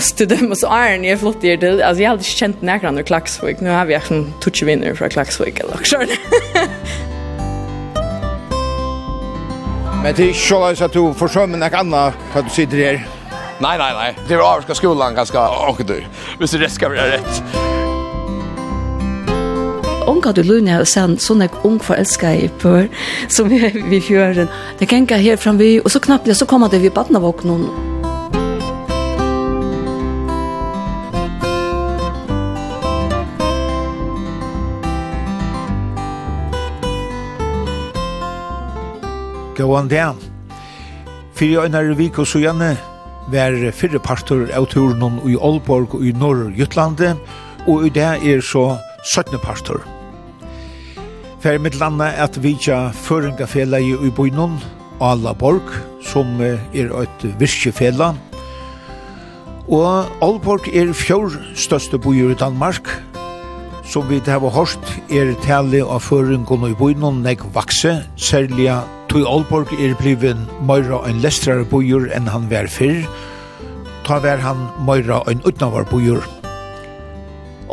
Alltså till dem så är ni flott det till. Alltså jag hade känt näkran och Klaxvik. Nu har vi en touch vinner från Klaxvik eller så. Men det är så att du försömmer något annat för att du sitter här. Nej, nej, nej. Det är avska skolan ganska och du. Visst det ska vi rätt. Onka du luna och sen såna ung förälskar i för som vi vi fjörden. Det kan gå här fram vi och så knappt så kommer det vi barnavåknon. Gåan det. Fyrir øynar vik og sujane var fyrre parter av turen i Aalborg og i Norr-Jutlande, og i det er så 17 parter. Fær mitt landa at vidja føringafela i Uboinon, Ala Borg, som er et virkefela. Og Aalborg er fjord største byer i Danmark, som vi har hørt er tale av føringen i Uboinon, nek vakse, særlig Tui Aalborg er bliven meira ein lestrare bojur enn han vær fyrr, ta vær han meira ein utnavar bojur.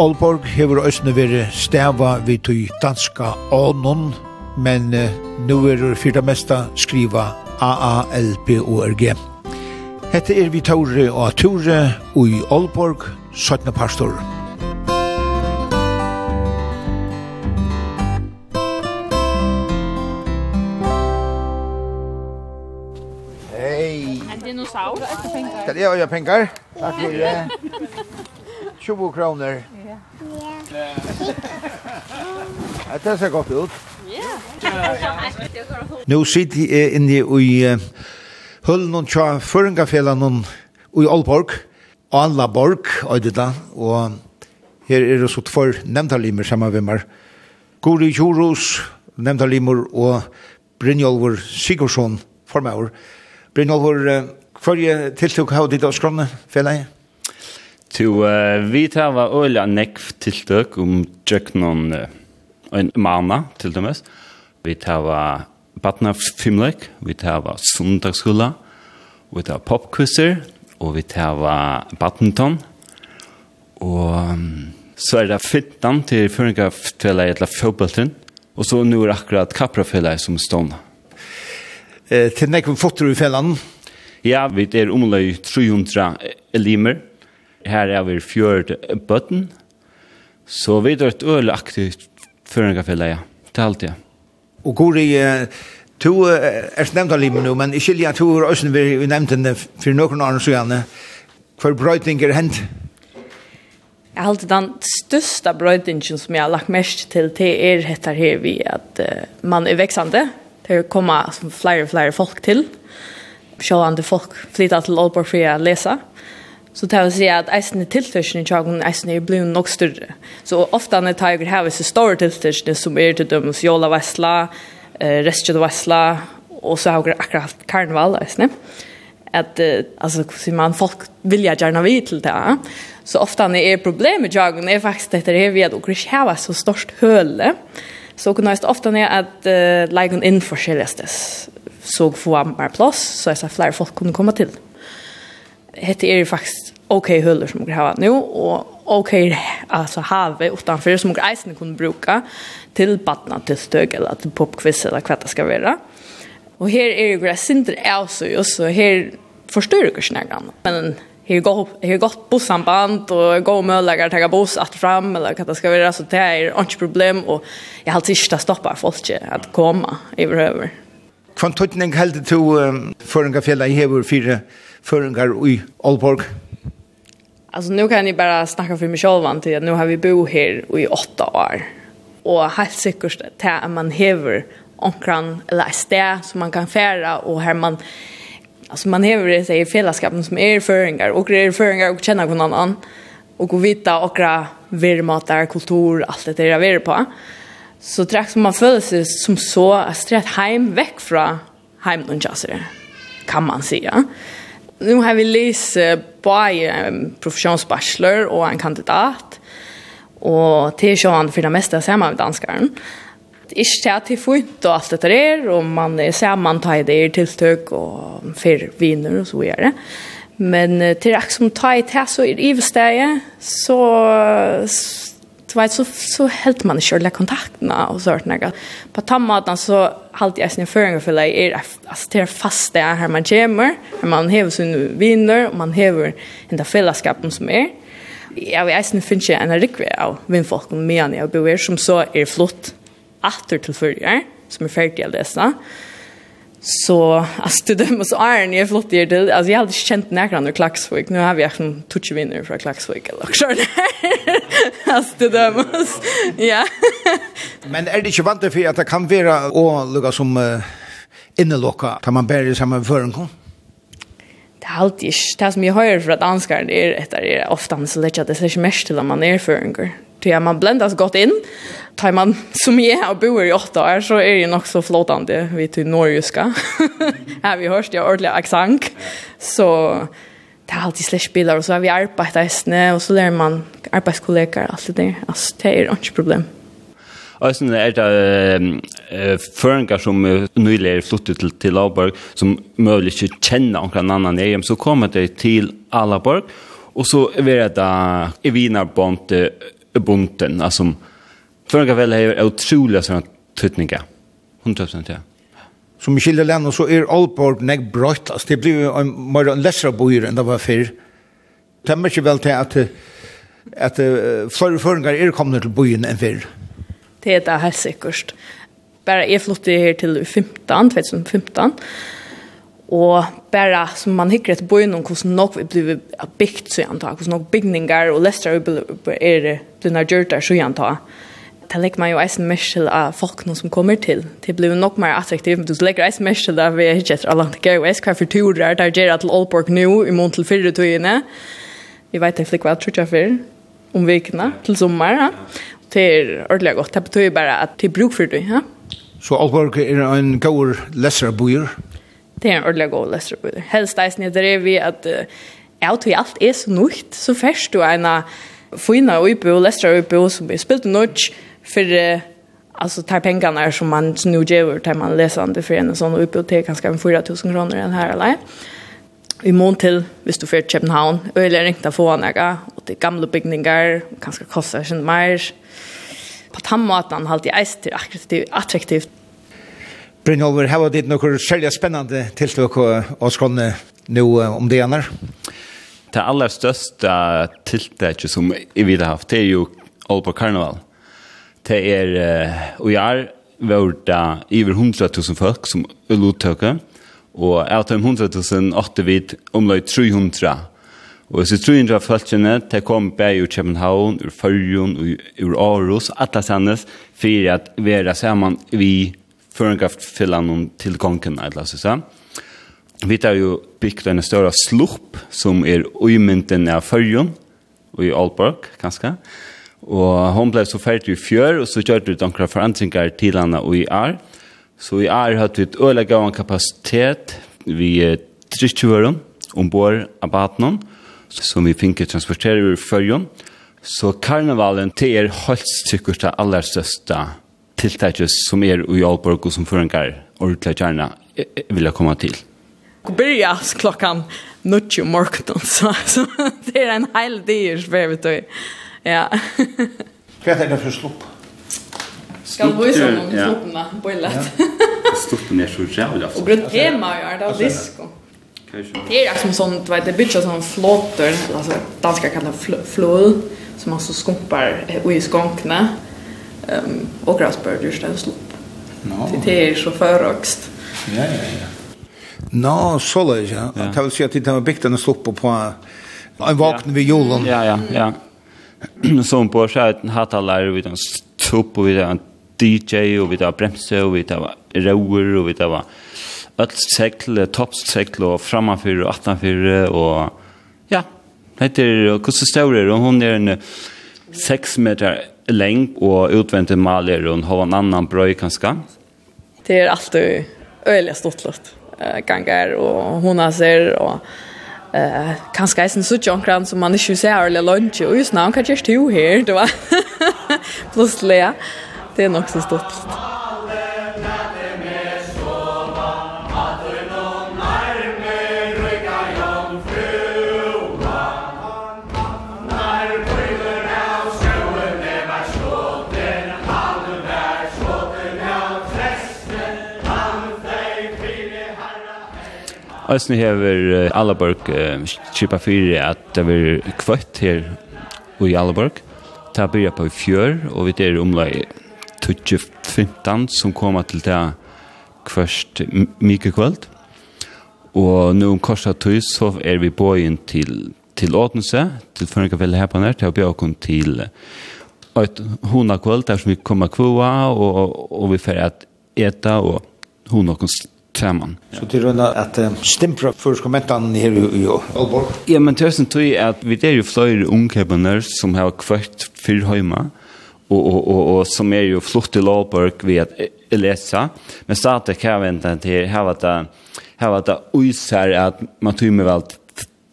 Aalborg hefur òsne veri stava vi tui danska Anon, men eh, nu er fyrta mesta skriva A-A-L-B-O-R-G. Hette er vi Taure og Ture og i Aalborg, 17. pastor. saus. Skal jeg ha penger? Takk for det. 20 kroner. Ja. Ja. Det ser godt ut. Ja. Nå sitter jeg inne i hullen og tja føringafjellene i Aalborg. Alaborg, Øydeda, og her er det så tvær nevntalimer sammen med meg. Guri Kjoros, nevntalimer, og Brynjolver Sigurdsson, formøver. Brynjolver, Hvorje tiltok hva ditt av skrone, Felei? To uh, vi tar var øyla nekv tiltøk om tjøknon uh, en mana til dømes. Vi tar var batna filmlek, vi tar var sundagsskola, vi tar popquizzer, og vi tar var badminton. Og um, så er det fittan til føringa fela etla fotballtun, og så nu er akkurat kapra fela som stående. Eh, til nekv fotter i fellan, Ja, vi er omløy 300 elimer. Her er vi fjørt bøtten. Så vi er et øyelig aktivt føringafellet, ja. Til alt, ja. Og Gori, du er nevnt av limer nå, men i skilja to er også vi nevnt det for noen år siden. Hva brøyting er hent? Jeg har alltid den største brøytingen som jeg har lagt mest til, det er etter her vi at uh, man er veksende. Det kommer som flere og flere folk til. Uh, sjålande folk flyttet til Aalborg for å lese. Så det vil si at eisen er tilførselen i tjagen, eisen er blevet nok større. Så ofte når jeg har så store tilførselen som er til dømes Jola Vestla, eh, Restjød Vestla, og så har jeg akkurat haft karneval eisen. At, eh, altså, så man folk vilja gjerne vi til det. Så ofte når er problem i tjagen er faktisk dette er vi at vi ikke har så størst høle. Så kunne jeg ofte når at uh, leger inn forskjelligstes så få mer plass, så jeg sa flere folk kunne komme til. Hette er faktisk ok høler som dere har nå, og ok altså, havet utenfor som dere eisen kunne bruke til badna, til støk, eller til popquiz, eller hva det skal være. Og her er jo greit sindre også, så her forstår dere ikke Men her går her gott bussamband och gå möjligheter att ta buss att fram eller hva det ska vara så det är ikke problem och jag har alltid ikke stoppet folk att komma överhuvud. Kvantutning heldur to um, Føringafjella i Hever fire Føringar i Aalborg? Alltså nu kan jag bara snacka för mig själv till att nu har vi bo här i åtta år. Och helt säkert till att man hever omkran eller ett sted som man kan färra och här man alltså man hever det sig i fällskapen som är föringar och är föringar och känner någon annan och gå vita och värmatar, kultur, allt det där vi är på så trakk man føler sig som så strätt hem vekk från hem och jazzer, kan man säga. Nu har vi lyst på en professionsbachelor och en kandidat, och og til han för det mesta ser man med danskaren. Ikke til at de får ikke alt dette der, og man er sammen tar det er tiltøk og fer viner og så videre. Men til akkurat som tar i det, så er det i stedet, så vet, så, så helt man ikke alle kontaktene og sånt. Noe. På den så halte jeg sin føringer for deg, er, altså, det er fast det er her man kommer, her man hever sine viner, og man hever den fellesskapen som er. Jeg vet, eisen synes ikke en rikve av vindfolkene og han jeg bor som så er flott atter til førre, som er ferdig å lese. Så alltså det dömer så är ni flott det till alltså jag hade känt nära under Klaxvik nu har vi haft en touch vinner från Klaxvik eller så. Alltså det dömer. Ja. Men är det inte vant för att det kan vara och lugga som uh, innelocka kan man bära samma förrän kom. Det är alltid det som jag hör för att danskar det är ett är ofta så lätt att det är mest till man är förrän. Det är man blandas gott in tar man som jag har bor i åtta år så är det nog så flotande vi till norska. Här vi hörs det ordentlig accent. Så det har alltid slash bilar och så har vi arbetat i snö och så lär man arbetskollegor alltså det alltså det är inte problem. Øysen er det uh, føringer som nylig er flyttet til, til Laborg, som mulig ikke kjenner noen annen hjem, så kommer det til Alaborg, og så er det i Vinarbånd bunten, altså Føringavel er utrolig sånn tøtninga. 100% ja. Som i Kildeland, og så er Aalborg nek brøtt, altså det blir jo en mer lesere boer enn det var før. Det er mye vel til at, at flere føringar er kommet til boen enn før. Det er det helt sikkert. Bare jeg flyttet her til 15, 2015, og bara som man hikker ett bojen om hvordan nok vi blev bygd så jag antar hvordan nog bygninger og lester vi blir det den gjort så jag antar det lägger man ju eisen myrsel av folk som kommer till. Det blir nog mer attraktivt, men du lägger eisen myrsel där vi är inte alla inte gör. Jag ska för turer där ger att Allborg nu i mån till fyra tygene. Vi vet inte vad tror jag för om veckorna till sommar. Ja. Det är ordentligt gott. Det betyder bara att det är bruk för dig. Ja? Så Allborg är en god läsarbojer? Det är en ordentlig god läsarbojer. Helst eisen är vi att ja, till allt er så nytt så først du en fina uibo, lästra uibo som vi spilt nudge för alltså tar pengarna som man nu ger tar man läsande för en sån bibliotek kanske en 4000 kronor den här eller i mån till hvis du får København eller ringta få några och det gamla byggningar kanske kostar sen mer på tammaten halt i eis till attraktivt attraktivt Brynjolver, her var det noe særlig spennende tiltak og skåne nå om det ene. Det aller største tiltaket som vi har haft, det er jo Aalborg Karneval det er og jeg år vært det over 100.000 folk som ulottøker, og av de 100.000 åtte vi omløy 300. Og disse 300 folkene, det kom bare ur København, ur Førjon, ur Aarhus, alle sannes, for at være sammen vi førenkraftfellene til kongen, eller så sånn. Vi tar jo bygd en større slupp, som er uimynden av Førjon, og i Aalborg, kanskje. Og hon blev så ferdig i fjør, og så gjør det noen forandringer til henne og i år. Så i år har vi et øyelig gav kapasitet vi trykjøren ombord av baten, som vi finner transportere ur førjen. Så karnevalen til er holdt sikkert det aller største tiltaket som er i Aalborg og som forengar ordentlig gjerne vil jeg komme til. Börjas klockan 9 om morgonen så, så det är en hel del som vi vet Ja. Hva er det for slupp? Skal vi se noen på illet. Sluppene er så jævlig, altså. Og grunn tema er det, og disko. Det är som sånt, du vet, det byts som flåter, alltså danskar kallar det flåd, som alltså skumpar i skånkna. Um, och gräsbörd, just det, slopp. No. Det är så förökst. Ja, ja, ja. Nå, så løy, ja. Det vil si at de har bygd denne slopp på en vakten ved julen. Ja, ja, ja. som på skjøten hattalærer, vi tar stopp, og vi tar DJ, og vi tar bremse, og vi tar rauer, og vi tar alt sekle, toppsekle, og framanfyr, og attanfyr, og ja, heter hvordan står och og hun er en 6 meter leng, og utvendt maler, og hun har en annan brøy, kanskje. Det er alltid øyelig stortlått ganger, og hun har ser, og eh kanske är sen så jonkran som man inte ser eller lunch och just nu kan jag ju här det var plus Lea det är nog så stort. Østene hever Alleborg kjipa fyrir at det var kvøtt her i Allaborg. Det har byrja på i fjør, og vi er omlai 2015 som koma til det kvørst mykje kvöld. Og nu om korsa tøy så er vi bøyen til til Åtnese, til Føringkafelle her på nær, til å bjøre oss til et hundakvöld, der som vi kommer kvua og, og vi får et eta, og hona oss saman. Så til runda at stimpra førskommentan her i Aalborg? Ja, men tøysen tøy at vi er jo flere ungkebner som har kvart fyrir og, og, og, og som er jo flott til Aalborg ved at lesa, men stadig har vi ikke til her at her var det uisar at man tog med vel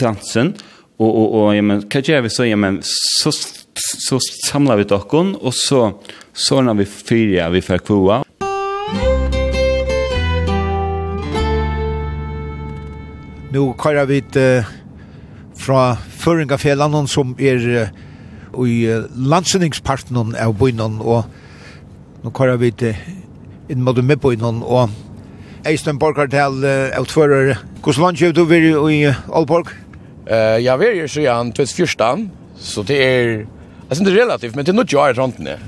dansen, og, og, og ja, men, hva gjør vi så? Ja, men, så, så samlar vi dokken, og så sånne vi fyrer vi får kvoa, Nu kører vi uh, fra Føringafjellan som er uh, i uh, landsendingsparten av bøynen og nu kører vi til inn mot med midtbøynen og Eisten Borgartel uh, av tvører Hvordan land kjøper du vir i Aalborg? Uh, jeg vil jo siden 2014, så det er, jeg synes det er relativt, men det er noe jeg har rundt trantene.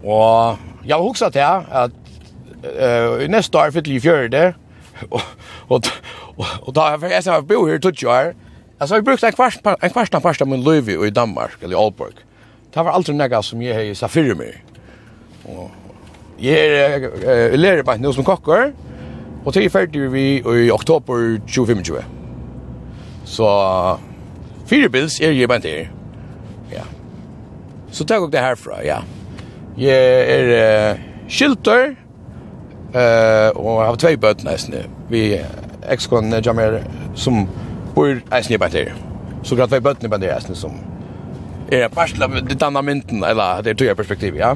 Og jeg har hokset til at uh, i neste år fyller jeg fjørde, og, og, Og Och då jag jeg sa bo här till jag. Altså jeg brukte en kvart en kvart en kvart med Lövi och i Danmark eller Aalborg. Det var alltid några som jag hej sa meg. Og jeg er uh, lærer på nu som kockar. Och till ferdig vi i oktober 2025. Så fyra bils er jeg bare där. Ja. Så tog jag det herfra, ja. Jeg er uh, skilter, Uh, og jeg har tvei bøtt nesten. Vi ex-kon jammer som bor eisen i bæter. Så gratt var bøttene bæter eisen som er parsla det andra mynten, eller det er tøya perspektiv, ja.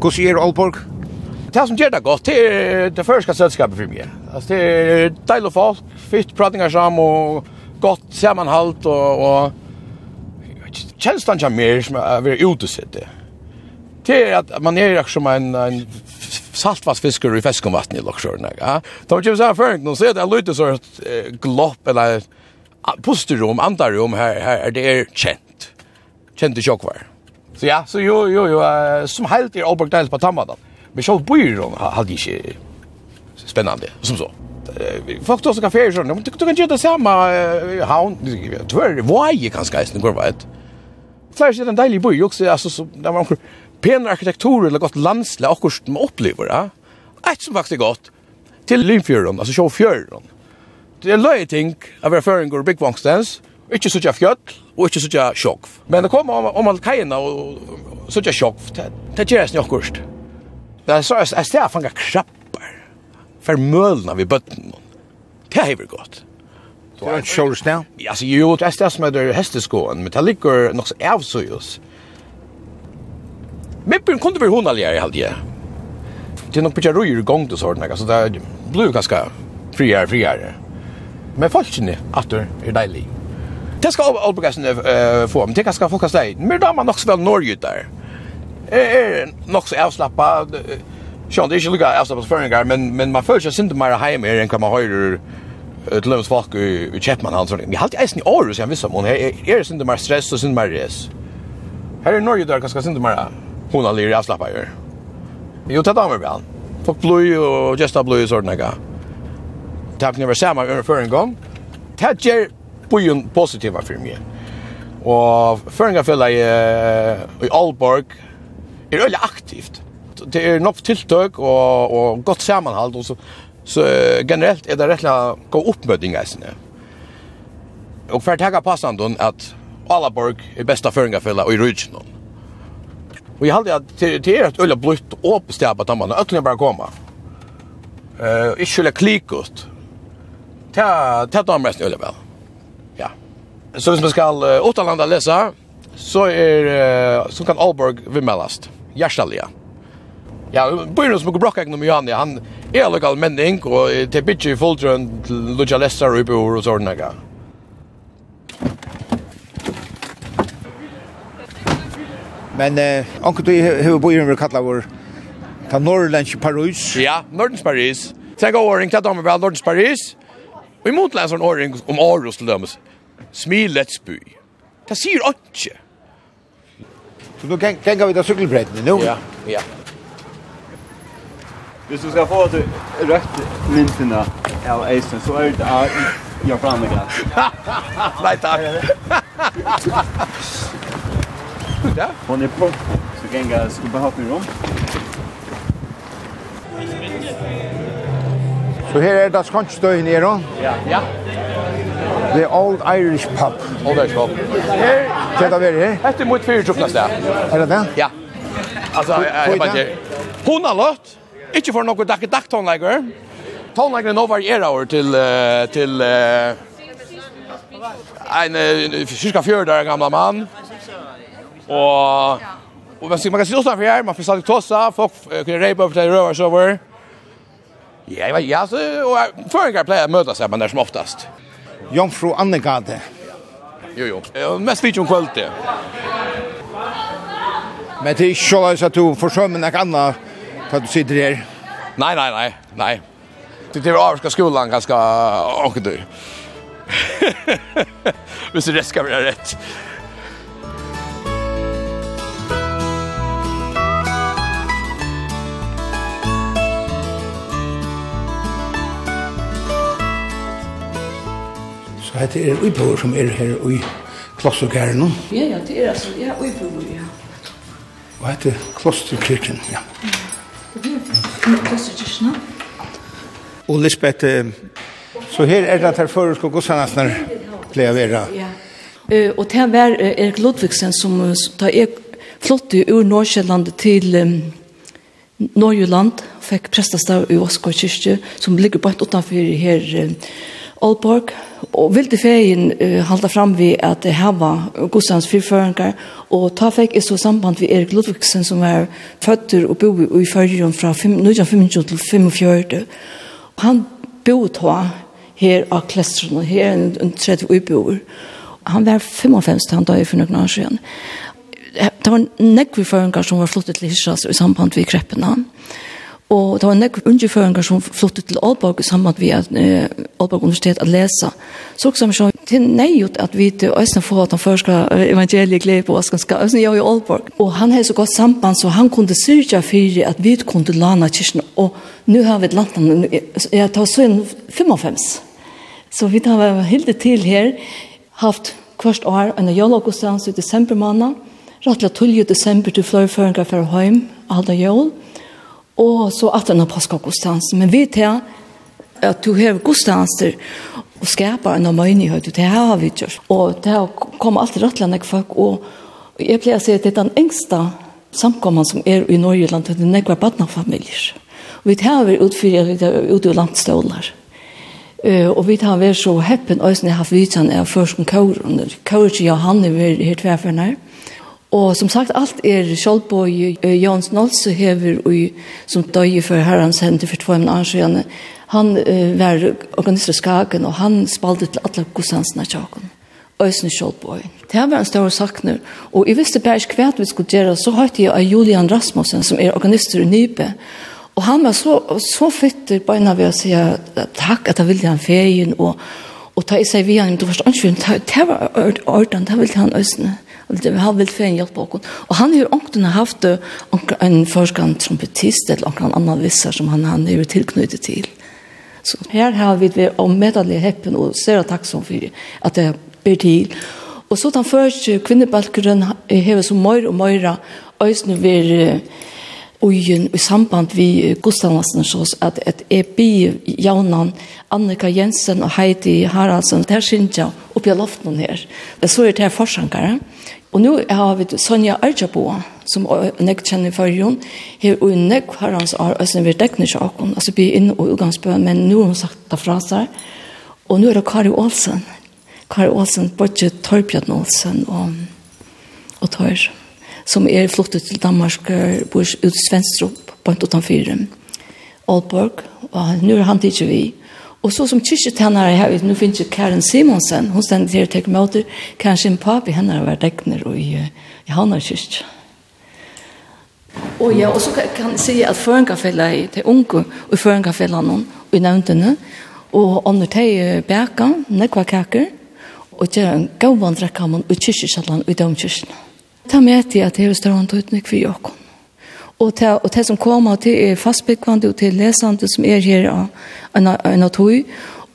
Hvordan er Aalborg? Det som gjør det godt, det er det første selskapet for meg. Altså, det er deil og folk, fyrt pratninger sammen, og godt sammanhalt og, og kjenslan kommer mer som er ute sitte. Det er at man er som en, en saltvassfiskur i feskumvatni i Loksjøren. Ja? Da var kjøpes her føring, nå ser jeg at det lytte så glopp, eller pusterom, andarom, her, her det er kjent. Kjent i kjokvar. Så ja, så jo, jo, jo, uh, som helt er Aalborg Deils på Tammadan. Men sjálf byrjon hadde ikke spennande, som så. Folk tog også kaféer sånn, du kan gjøre det samme havn, tvær, våg kanskje eisen, går veit. Flere sier en deilig by, jo, altså, det var omkring pen arkitektur eller gott landsle och som upplever det. Ett som faktiskt är gott till Limfjorden, alltså show Sjåfjorden. Det är löje ting av erfaring och byggvångstens. Ikke sånn fjøtt, og ikke sånn sjokk. Men det kommer om, om alt kajene og sånn sjokk. Det gjør jeg snakkurst. Det er så jeg stedet fanget krabber. For mølene vi bøtten. Det er jo godt. Det er en sjålsnell? Ja, altså, jo, det er stedet som er hesteskåen, men det ligger nok så avsøyes. Mippen kunde vi hon i halde jag. Det är nog pitcha i gång då sådana alltså där blev ganska friare friare. Men falskne att det är deilig. Det ska Albergassen eh få men det ganska folk kan säga. Men då man också väl Norge där. Eh nog så avslappa Sjón, det er ikke lukka avslappa føringar, men, men man føler seg sint mer heim er enn hva man høyrer til lønns folk i, i Kjeppmann hans. har alltid eisen i året, så jeg visste om hun. Her er sint mer stress og sint mer res. Her i Norge der, kanskje sint mer hon har lyr her. Jo, det damer bra. Folk bløy og gesta bløy og sånne gøy. Det har vært samme før en gang. Det gjør bojen positiva för mig. Och för en gång føler i Aalborg är veldig aktivt. Det är nog tiltøk och, och gott sammanhåll. Och så, så generellt är det rettelig å gå oppmøting Och för att å tenke passende at Alaborg er besta føringa fella i regionen. Och jag hade att det är ett ölla blött och bestämma att man ökligen bara komma. Eh, inte skulle klikot. Ta ta de mest ölla väl. Ja. Så hvis man skal uh, åttalanda lesa, så er uh, så kan Alborg vimmelast. Gjerstalia. Ja, bøyren som går brokka gjennom Johanne, han er lokal menning, og til bitje i fulltrøn til Lucia Lessar og i og sånne. Men eh onkel du hur bor ju kallar vår ta Norrlands Paris. Ja, Norrlands Paris. Tänk over in Kladom väl Norrlands Paris. Vi motläser en åring om Aros till dömes. Smiletsby. Det sier inte. Så då kan kan vi ta cykelbredden nu. Ja, ja. Hvis du skal få til rødt myntene av eisen, så er det av framme Flanagan. Nei, takk. Ja. Hon är på. Så kan jag ska bara ha i rum. Så här är det skonstøy nere då? Ja. Ja. The Old Irish Pub. Old Irish Pub. Det titta vi här. Hette mot fyrtjofta sted. Är det det? Ja. Alltså, jag vet ikke. Hun har løtt. Ikke for noe dakke dakk tonelager. Tonelager nå varierer over til, til en uh, cirka fjørdare gamla mann. Och och man kan se utanför her, man får sagt tossa, folk kan rejpa over til rövar så över. Ja, jag vet, ja, så, och förringar pleier å møte seg men där som oftast. Jomfru Annegade. Jo, jo. Mest vidt om kvalitet. Men det är inte så att du försömmer något annat för att du sitter här. Nej, nej, nej, nej. Det er avska skolan ganska åker du. Hvis det ska vara rätt. Hette er en som er her i klosterkæren. Ja, ja, det er altså, ja, uiboer, ja. Og hette klosterkirken, ja. Klosterkirken, Og Lisbeth, så her er det her føresko godsannasner pleier vera. Ja. Eh og det var Erik Ludvigsen som, som tar er flott ur Norskjellandet til um, Norgeland, fikk prestastav i Oskar kyrkje, som ligger bare utenfor her, her Aalborg, og vilde feien uh, halda fram vi at det her var godsans fyrføringar, og ta fikk i så samband vi Erik Ludvigsen som var føtter og bo i fyrrjum fra 1925 til 45. Han bo ta her av klestron, her en, en 30 uiboer. Han var 55 til han døy for noen år siden. Det var nekvi føringar som var flottet til Hissas i samband vi kreppena. Og det var nekk ungeføringar som flyttet til Aalborg sammen med eh, Aalborg Universitet at lesa. Så også vi sånn, det er nøyot at vi til Øystein får at han først evangeliet glede på Øystein skal Øystein gjør i Aalborg. Og han har så godt samband, så han kunne syrja fyrir at vi kunne lana kyrkene. Og nu har vi et land, jeg tar så inn 55. Så vi tar hilde til her, haft kvart år, en jólagostans i desember måned, rettelig tullig i desember til fløyføringar for heim, alle jól, og og så at den har pasket. Men vi til at du har godstanser og skapar en møynighet, og det har vi gjort. Og det har kom alltid rettelig folk, og jeg pleier å si at det er den engste samkomman som er i Norgeland, det er nekvar badnafamilier. Og vi tar vi utfyrir ut i landstålar. Uh, og vi tar vi så heppen, og jeg har haft vitsan av først om kauren. Kauren til Johanne, vi her tverferner. Og som sagt, alt er Kjolboi Jans Nåls hever og som døg for herrens hender for två år siden. Han uh, var organister Skagen, og han spalte til alle godsansene tjaken. Øysen Kjolboi. Det var en større sakner. Og jeg visste bare ikke hva vi skulle gjøre, så hørte jeg av Julian Rasmussen, som er organister i Nybe. Og han var så, så fytter beina ved å si takk at jeg ville han ferien, og, og ta i seg via ham, du forstår ikke, det var ordentlig, det ville han eller han vil få en hjelp på oss. Og han har ångten haft en forskaren trompetist eller noen annen visser som han, han er tilknyttet til. Så her har vi det omedelig heppen og ser takk som for at det blir til. Og så den første kvinnebalkeren har som mer og mer øyne ved ugen i samband vi Gustavnasen sås at et bi jaunan Annika Jensen og Heidi Haraldsen der synja oppi av loften her. Det så er det her forsankere. Og nå har vi Sonja Arjaboa, som nek kjenner for henne, her og nek har hans år, og som vi dekner seg akkurat, altså blir inn og utgangsbøen, men nå har hun sagt det fra seg. Og nå er det Kari Olsen, Kari Olsen, både Torbjørn Olsen og, og Torbjørn som er flottet til Danmark, bor ut i Svenstrup, på en utan fyra, Aalborg, og nå er han tidsi vi. Og så som kyrkjetennere her, nå finnes jo Karen Simonsen, hun stender til å tenke teker åter, kanskje en papi henne har vært dekner i, i Hanar kyrkje. Og ja, og så kan jeg si at Førengafellet er til unge, og Førengafellet noen, og i nevntene, og andre teg bæka, nekva kaker, og gjøre en gavandrekkamon og kyrkjekjallan og i domkyrkjene ta med til at det er større antutning for Jakob. Og det, og det som kommer til er fastbyggvande og til lesande som er her av en av tog,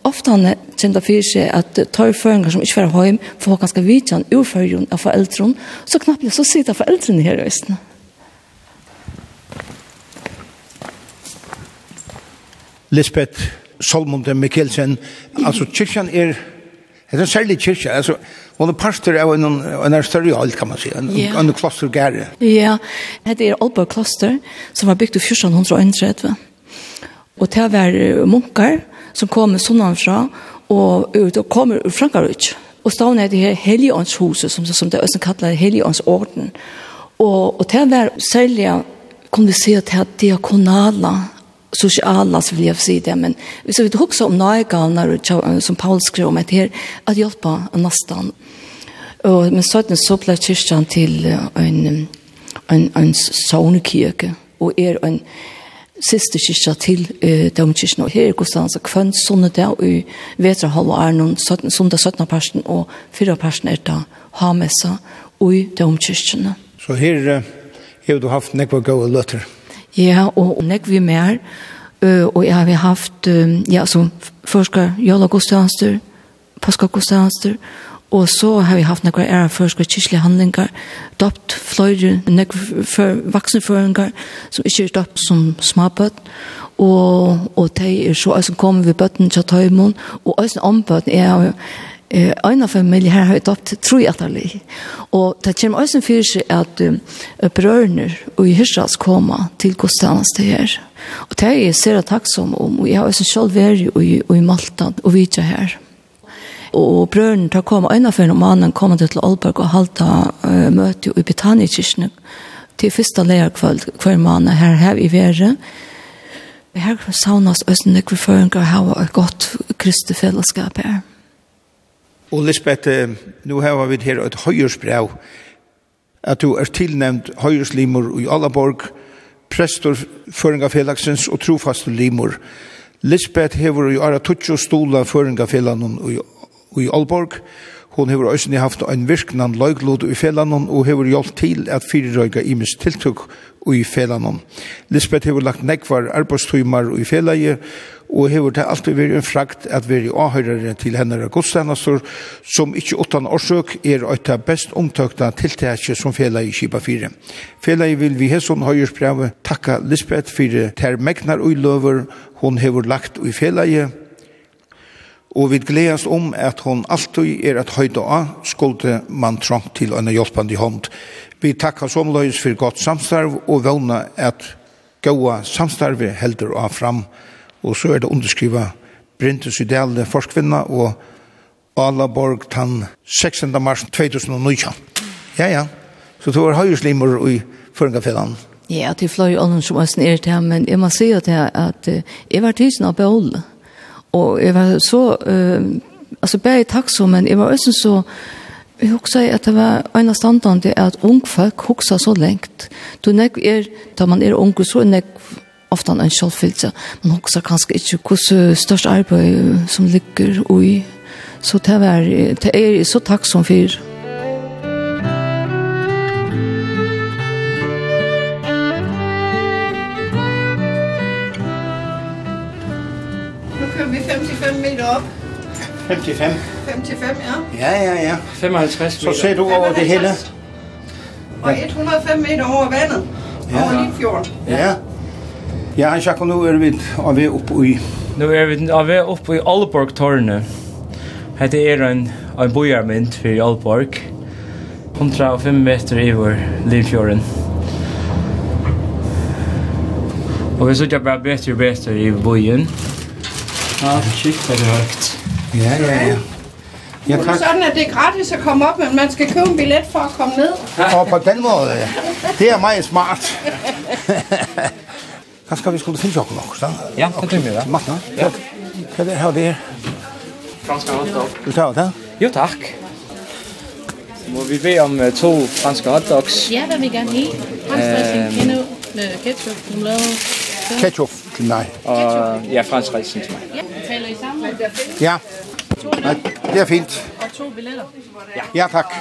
ofte han kjent for seg at tar føringer som ikke var hjem, for han skal vite han urføringen av foreldren, så knappt så sitter foreldrene her i Østene. Lisbeth Solmonte Mikkelsen, altså kyrkjan er, det er en særlig kyrkja, altså Hon er pastor av en, en er større alt, kan man si, en, yeah. en kloster gære. Ja, yeah. dette er Aalborg kloster, som var bygd i 1431. Og det var munkar som kom sunnanfra, og, og kom ur Frankarud. Og stavn er det her Helligåndshuset, som, som det også kallar Helligåndsorden. Og, og det var særlig, kunne vi se, det er diakonala, sociala så vill jag säga det men vi så vet också om några som Paul skrev om att här att hjälpa nästan och men så den så blev kyrkan till en en en sognekirke och är en siste kyrkja til uh, domkirkjen, og her er kostan, så kvønn sånne det, i vetra halva er noen sondag 17. persen, og fyra persen er da hamessa, og i domkirkjene. Så her har du haft nekva gode løtter? Ja, og nekk vi mer, og jeg har haft, ja, så forskar, Jola gudstjenester, Paskal gudstjenester, og så har vi haft nekk æra forskar kyrklige handlingar, dopt fløyre, nekk vaksenføringar, som ikke er dopt som småbøtt, og, og de er så, og så kommer vi bøtten til tøymon, og også ombøtten er, eh en familie her har adopt tre atterli og det kommer också för sig att um, bröder och i hyrsas komma till kostans det här och det är så tacksam om og jag har också själv varit i i Malta og vi her og brøren tar koma øyna for en mannen kom til Aalborg og halta uh, møte i Betanikirken til første lærkvöld hver mann her her i Vere. Her savnas østen nekve føringer hava et godt kristefellesskap her. Og Lisbeth, nu har vi her et høyersbrev, at du er tilnevnt høyerslimor i Allaborg, prestor Føringafelagsens og trofaste limor. Lisbeth hever i Ara Tutsjo stola Føringafelagen i Allaborg. Hon hever også haft en virknan løglod i felagen og hever hjulpet til at fyrirøyga imis tiltøk i felagen. Lisbeth hever lagt nekvar arbeidstøymar i felaget og hever det alltid vært en frakt at vi er avhørere til henne av godstjenester, som ikke åttan årsøk er et av best omtøkta tiltaket som fela i Kipa 4. Fela í vil vi hesson høyers brev takka Lisbeth for ter megnar og løver hun hever lagt i fela í og vi gledes om at hun alltid er et høyde av skulde man trang til en hjelpende hånd. Vi takkar som løys for godt samstarv og vana at gåa samstarve heldur av fram og så er det underskriva Brintus Ideale Forskvinna og Ala Borg tann 16. mars 2019. Ja, ja. Så det var høyerslimer i Føringafellan. Ja, det er fløy ånden som er snir til men jeg må si at jeg, at jeg var tusen av. Og jeg var så, uh, altså bare takk som, men jeg var også så, Jeg husker at det var en av standene at ung folk husker så lengt. Du nek er, da man er ung, så er nek ofta en självfyllelse. Man också kanske inte hur störst arbete som ligger i. Så det är, det är så tacksam för. Nu kører vi 55 meter op. 55. 55, ja. Ja, ja, ja. 55 meter. Så ser du over det hele. Og 105 meter over vandet. Ja. Over Limfjorden. Ja. ja. Ja, han sjakk, nå er vi av vei oppe i... Nå er vi av vei oppe i Alborg-tårnet. Hette er en, en bojarmynd for Alborg. 105 meter i vår livfjorden. Og vi sitter bare bedre og bedre i bojen. Ja, skikt er det høyt. Ja, ja, ja. Ja, tak. Sådan at det er gratis at komme op, men man skal købe en billet for at komme ned. Og på den måde, ja. det er meget smart. Kanskje vi skulle finne jokken også, da? Ja, det tror vi da. Matna? Ja. Hva er det her det er? Franska hotdog. Vil du ta det? Jo, takk. Må vi be om uh, to franske hotdogs? Ja, hvad vil gerne have? Fransk dressing, kendo, ketchup, kumlov. Ketchup til mig. Og, ja, fransk rejsen til mig. Ja, taler I sammen? Ja. Nej, det er fint. Og to billetter. Ja, ja tak.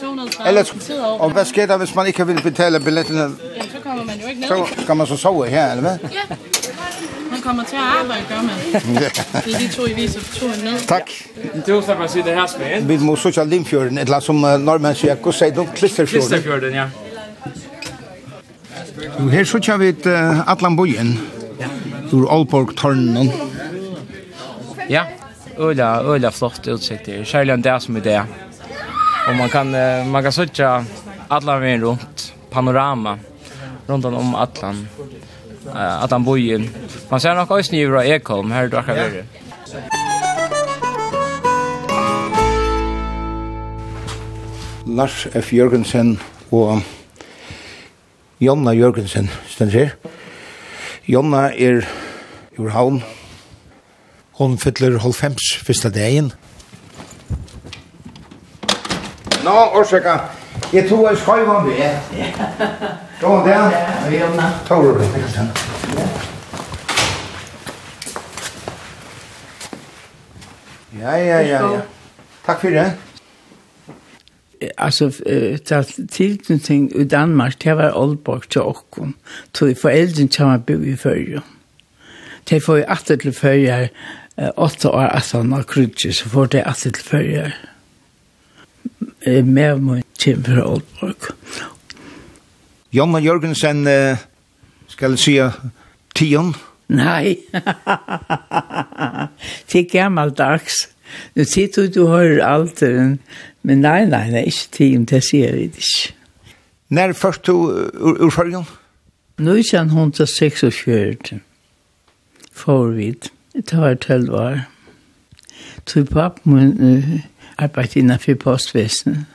230. Ellers, og hvad sker der, hvis man ikke vil betale billetterne? Ja kommer man jo ikke ned. Så kan man så sove her, eller hvad? Ja. Man kommer til at arbejde, gør man. ja. Det er de to, I viser for turen ned. Tak. Det var så, man siger, det her smagen. Vi må søge af Limfjorden, et eller andet, som uh, nordmenn sier, hva sier du? Klisterfjorden. Klisterfjorden, ja. Du, her søger vi et uh, Atlanbojen. Ja. Ur Aalborg Tornen. Ja, øyla, øyla flott utsikt her. Særlig en dag som i dag. Og man kan, uh, man kan søtja alla veien rundt. Panorama runt om Atlan. Uh, Atlan bojen. Man ser nog också i Ekholm här då kan vi. Lars F. Jørgensen og Jonna Jørgensen stendur her. Jonna er ur havn. Hon fyller halvfems første dagen. Nå, no, årsaka. Jeg tror jeg skal være med. Gån där. Vi är med. Tor det kanske. Ja, ja, ja, ja. Takk for det. Altså, det tilknytning i Danmark, det var Aalborg til Åkken. Så de foreldrene kommer bo i Førje. De får jo alltid til Førje, åtte år, at han har krutje, så får de alltid til Førje. Med meg kommer fra Aalborg. Jonna Jørgensen, uh, skal jeg si, tion? Nei, det er gammeldags. Nu sitter du hører alt, men nei, nei, nei, ikke tion, det sier jeg ikke. Når først du ur, ur följen? Nu känn hon till 46. Får vi. Det var 12 år. Tog papp min uh, arbeid innanför postväsen.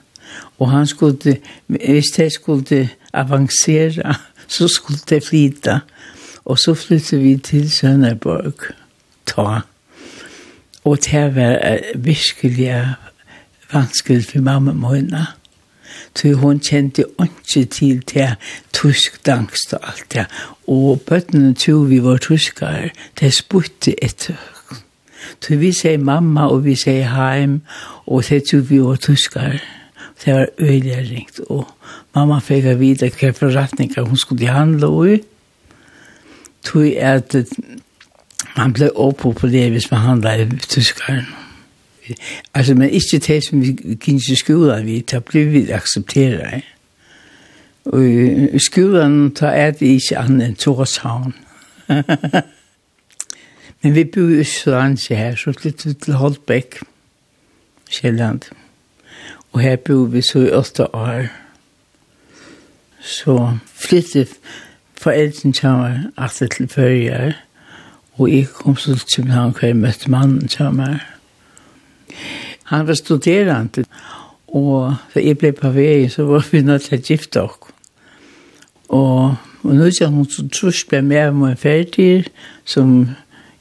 Og han skulle, hvis det skulle avancera så skulle det flyta. Og så flyttade vi til Sønderborg. Ta. Og det var virkelig vanskelig for mamma måned. Så hun kjente ikke til det tysk dangst og alt det. Og bøttene tror vi var tyskere. Det spurte etter. Så vi sier mamma og vi sier heim. Og det tror vi var tyskere. Det var øyelig ringt, og mamma fikk å vite hva forretninger hun skulle handle i. Tog at man ble oppopulær hvis man handlet i tyskeren. Altså, men ikke det som vi gikk i skolen, vi, tar blir vi aksepteret. Og i skolen tar jeg det ikke annet enn Torshavn. men vi bor i Østlandet her, så litt til Holbæk, Kjellandet. Og her bor vi så i åtta år. Så flyttede forældrene til mig efter til førre Og jeg kom så til København, hvor jeg møtte mannen til mig. Han var studerende. Og da jeg ble på vei, så var vi nødt til å gifte oss. Og, og nå er hun så trus ble med om en ferdig som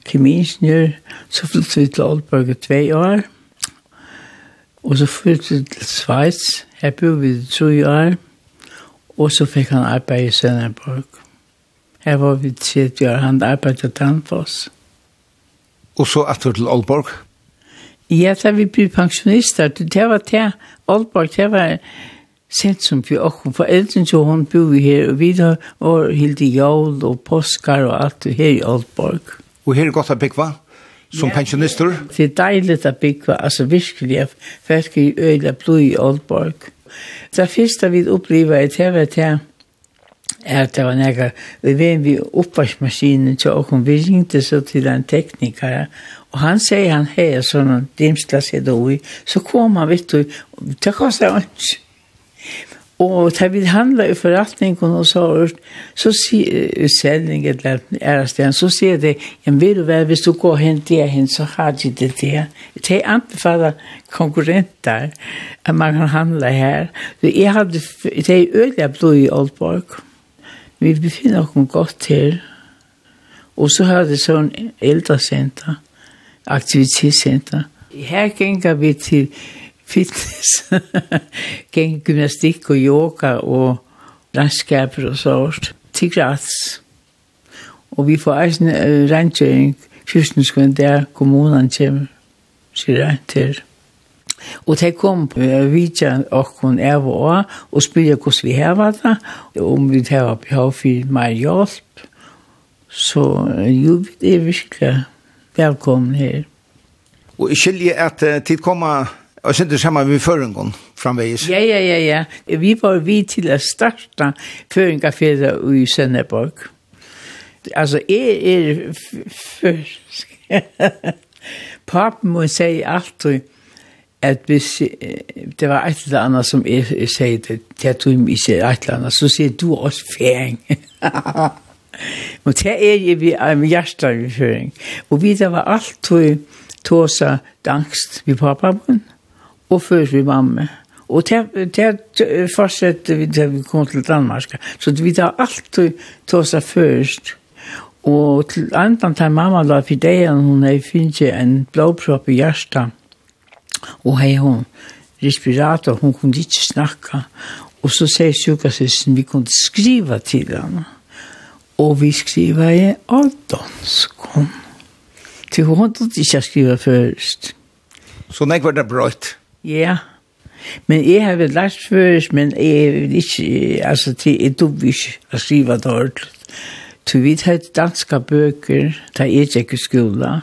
kemiingeniør. Så flyttet vi til Aalborg i tve år. Og Og så flyttet jeg til Schweiz. her bor vi i tre år. Og så fikk han arbeid i Sønderborg. Her var vi til å gjøre, Han arbeidet til Danfoss. Og så etter til Aalborg? Ja, da vi ble pensjonister. Det var det. Aalborg, det var sent som vi også foreldrene så hun bor vi her, og vi da var helt i jævl og påskar og alt her i Aalborg. Og her er godt å bygge som pensionister? Det er deilig å bygge, altså virkelig, jeg fikk i øyla blod i Aalborg. Det første vi opplevde er til at er at det var nægge, vi vet vi oppvarsmaskinen til åkken, vi ringte så til en tekniker, og han sier han hei, sånn dimsla seg da, i, så kom han, vet du, det kostar ikke, Og da vi handla i forretningen og så, så sier selning et eller annet så sier det, ja, vil være, hvis du går hen der hen, så har de det der. Det er anbefaler konkurrenter at man kan handla her. Jeg hadde, det er øyelig blod i Aalborg. Vi befinner oss godt her. Og så har det sånn eldresenter, aktivitetssenter. Her ganger vi til fitness, gäng gymnastik och yoga och landskaper och sånt till gratis. Och vi får en uh, rangering kyrkningskund der kommunen kommer til renter. Og de kom på vidtja okkon hun og vår og spyrja hvordan vi har det, om vi har behov for mer hjelp. Så jo, det er virkelig velkommen her. Og skilje at uh, tid kommer Og sen det samme vi føringen framvegis. Ja, ja, ja, ja. Vi var vi til å starte føringerferie i Sønderborg. Altså, jeg er først. Papen må si alltid at hvis det var et eller annet som jeg, jeg sier det, til at du ikke er et eller annet, så sier du også færing. Men det er jo vi er med hjertet i føring. Og vi det var alltid tåsa dangst vi pappa munnen og først vi var med. Og det fortsetter vi til vi kom til Danmark. Så vi tar alltid til oss først. Og til andan tar mamma da for dagen hun har finnet en blåpropp i hjertet. Og hei hun respirator, hun kunne ikke snakke. Og så sier sykasøsten vi kunne skriva til henne. Og vi skriva i aldansk. Til hun kunne ikke skriva først. Så nek var det brøyt? Ja, men jeg har vel lært først, men jeg vil ikke, altså, til, jeg dub ikke å skrive det ordentlig. Så vi tar danske bøker, da jeg gikk i skolen.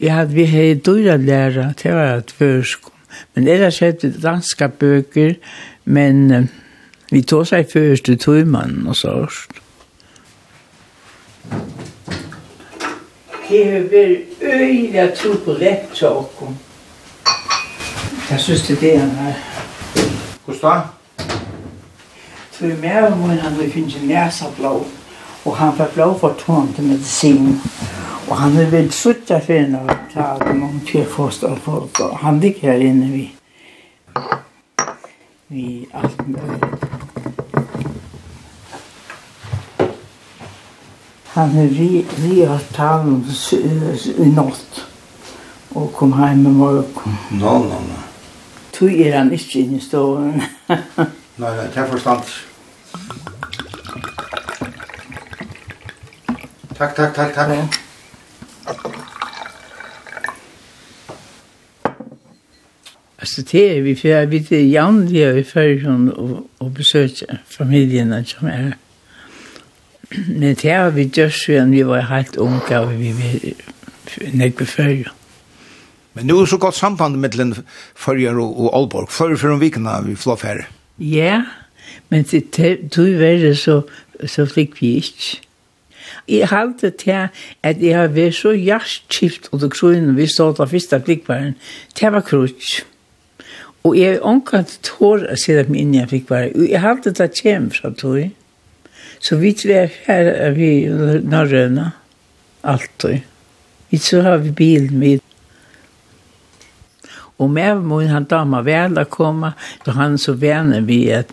Jeg hadde, vi hadde døyre lærere, det var et først. Men ellers hadde vi danske bøker, men vi tog seg først til tøymannen og sånt. Det har vært øyne tro på lett til. Jeg synes det er det han er. Hvordan da? Så i mere måden han vil finne næserblå, og han får blå for tån til medisin. Og han er vel suttet for en av ta om til forstå folk, og han ligger her inne vi. Vi alt mulig. Han er vi, vi har talen i natt og kom hjem i morgen. Nå, no, nå, no, nå. No tog er han ikke inne i stålen. nei, nei, det er forstand. Takk, takk, takk, takk. Ja. Altså det er vi, for jeg vet det jævnlig er i førgen og, og besøker familiene som er. Men det har vi gjort siden vi var helt unge og vi var nekve førgen. Men nu er så godt samband mellom Førjar og, og Aalborg. Førre for en vikene vi flå færre. Ja, men det tog verre så, så fikk vi ikke. Jeg halte til at jeg har vært så hjertskift og det kronen vi stod av første flikkbaren. Det var krutsk. Og jeg har omkant tår å se dem inn i flikkbaren. Jeg halte det kjem fra tog. Så vi tver her er vi nærrøna. Alt tog. Vi så har vi bilen med Og med han dama vel å komme, Då han så vänner vi at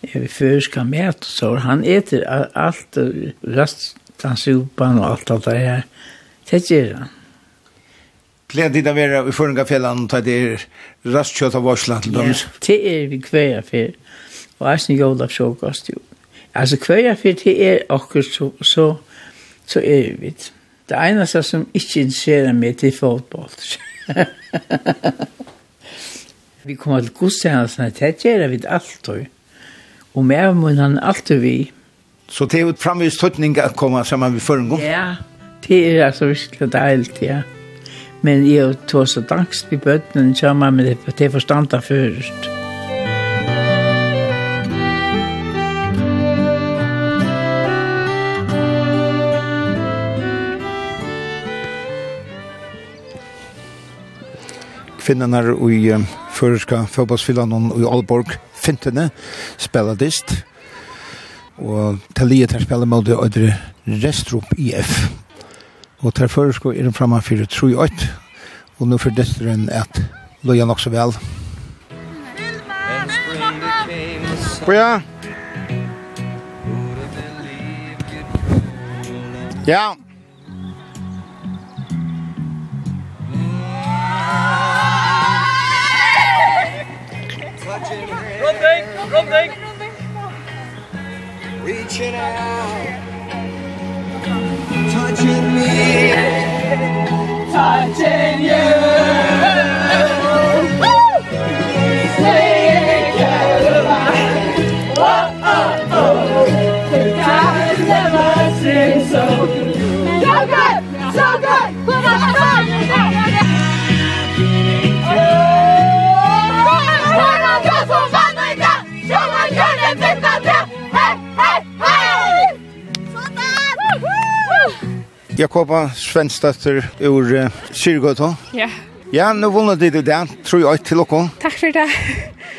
vi att förska med så han eter alt, rastdansupan og alt det här. Det gjør han. Gleder dig å være i förringa fjällan och ta det er rastkjøtt av varslan til dem. Ja, det er vi kvära for. Og jeg synes jodlar så kost ju. Alltså kvära för det er akkurat så, så, så er vi. Det eneste som ikke interesserer meg til fotball. Vi kommer til gudstjenestene, det gjør vi alltid. Og med mun han alltid vi. Så det er jo framvis tøtning å komme sammen med føren gang? Ja, det er altså virkelig deilt, ja. Men jeg tog så dangst i bøttene sammen med det, det forstandet først. Kvinnan er i føreska fotbollsfilan i Aalborg, Fintene, spela dist. Og til liet her spela mot det Restrup IF. Og til føreska er den framme 4-3-8. Og nå for dette at loja nok så vel. Bra! Ja! Ja! Rundvik, rundvik. Reaching out. Touching me. Touching you. Jakoba Svenstøtter ur Kyrgøtå. Ja. Ja, nå vunnet du det, tror jeg, til dere. Takk for det.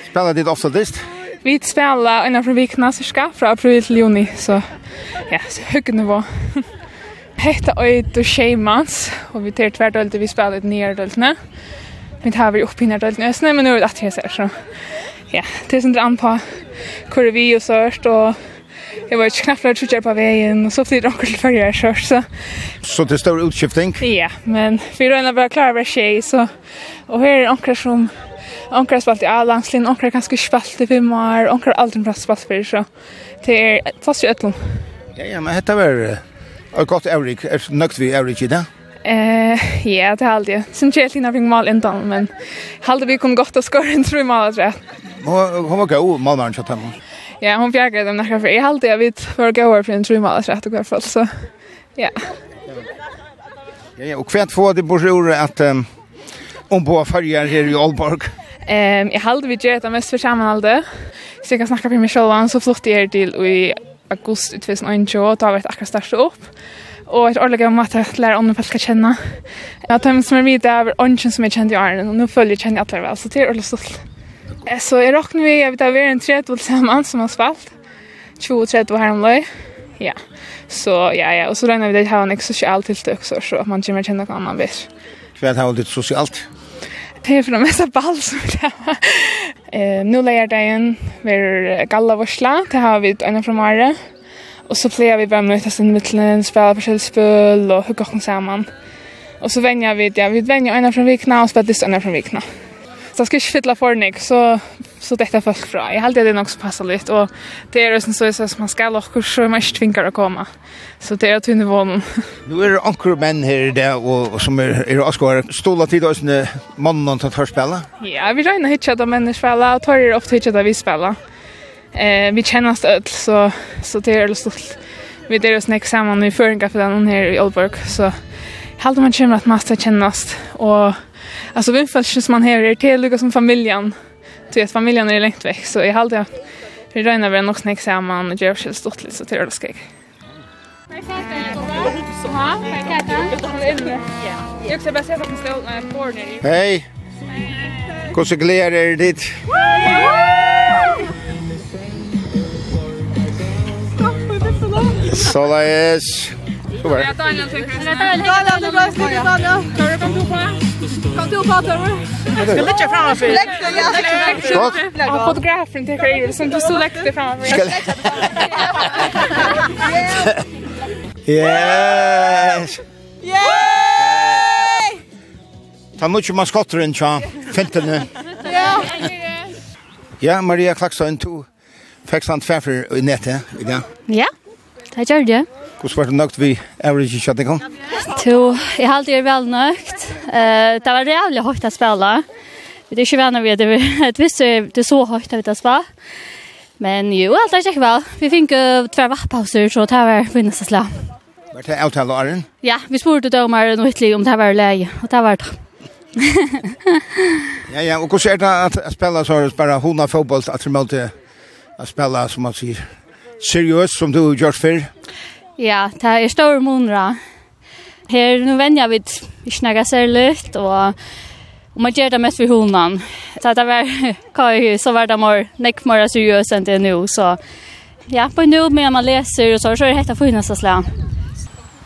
Spiller du ofte dist? Vi spelar innan från vikna cirka fra april til juni, så ja, så högt nivå. Hetta øyt og skjemans, og vi tar tvert øyt, vi spelar et nye øytene. Vi tar vi opp i nye øytene men nå er det at jeg ser, så ja, det er sånn dran på hvor vi og sørt, og Jeg var ikke knappt att å på vägen och så flyr det akkurat för jag kjør, så... Så det står utskifting? Ja, men vi røyna bara klara hver tjej, så... och här är det akkurat som... Onkar spalt i A-langslin, onkar ganske spalt i fem år, onkar aldri bra spalt for, så... Det er fast i ötlom. Ja, ja, men dette var... Er godt Eurik, er nøgt vi Eurik i det? Eh, ja, det er aldri. Sen tjej lina fikk mal innan, men... Halde vi kun godt å skåre en tru mal, tror jeg. Hun var gau, malmaren, kjatt hemma. Ja, hon fjärgade dem näka för. Jag har jag vet för gåar för en trumma rätt och kvar så. Ja. Ja, ja, och kvärt får det borde att um, om på färjar här i Aalborg. Ehm, jag hade vi gjort det mest för sammanhållet. Så jag kan snacka för mig själv så flyttade jag till i augusti 2021 och har varit akkurat starta upp och ett årliga om att lära andra folk att känna. Jag tar mig som är vid över ånden som jag kände i Arlen och nu följer jag känner jag alla väl så det är ordentligt stolt. Så jeg råkner vi at vi tar en tredje sammen som har spalt. 20-30 her om løy. Ja. Så ja, ja. Og så regner vi det har en ikke sosial tiltøk, så, så man kommer känna noen annen vis. Hva er det her litt sosialt? Det er for det meste ball som vi tar. Eh, nå leier det vi ved Gallavorsla. Det har vi en fra Mare. Og så pleier vi bare møtes inn i midtelen, spiller forskjellige spøl og hugger oss sammen. Og så vänjer vi, ja, vi vänjer en fra Vikna og spiller disse en fra Vikna. Ja så ska inte fylla för nick så så detta folk fra. Jag hade det nog så passa lite och det är ju så så man ska lock och så man tvingar att komma. Så det är att hon Nu är det ankor män här där och som är är askar stola tid och såna mannen som tar spela. Ja, vi rör inte hitcha de människor spela och tar det ofta hitcha där vi spela. Eh vi känner oss öll så så det är stolt. Vi det är oss nästa samman i förringar för den här i Oldburg så Halda man kjemmer at masta kjennast, og alltså vi fallet som man här är till lika som familjen. Till att familjen är långt väck så i halde jag vi regnar väl nog snäck samman och gör sig stort lite så till det ska jag. Jag ska bara se vad som står på borden. Hej. Kosse glädje dit. Sola är Så var det. Daniel, Daniel, Daniel, Daniel. Tørre, kom du på. Kom du på, Tørre. Skal lägga framför. Lägga, ja. Lägga. Fotografen till Karin, som du stod lägga framför. Yes! Yay! Ta nu tjuma skotteren tja, fintene. Ja. Ja, Maria Klakstein, du fikk sant færfer i nettet i dag. Ja, det gjør det var det nøgt vi average kjøttinga? To, jeg halte jeg vel nøgt. Uh, det var rævlig høyt å spille. Vi er ikke venner ved det. Jeg visste det er så høyt å spille. Men jo, alt er ikke vel. Vi fikk uh, tver vattpauser, så det var vinnes å slå. Var det avtale, Arjen? Ja, vi spurte dømeren og ytterlig om det var leie, og det var det. ja, ja, og hvordan er det at spille så er det bare hona fotboll at du måtte spille, som man sier, seriøst som du har gjort før? Ja. Ja, det er store måneder. Her nu vänjer vi ikke noe særlig, og, og man gjør det mest ved honan. Så det var, så var det mer, nekk mer seriøst enn det nå, så ja, på nu med man läser og så så er det helt fina så slä.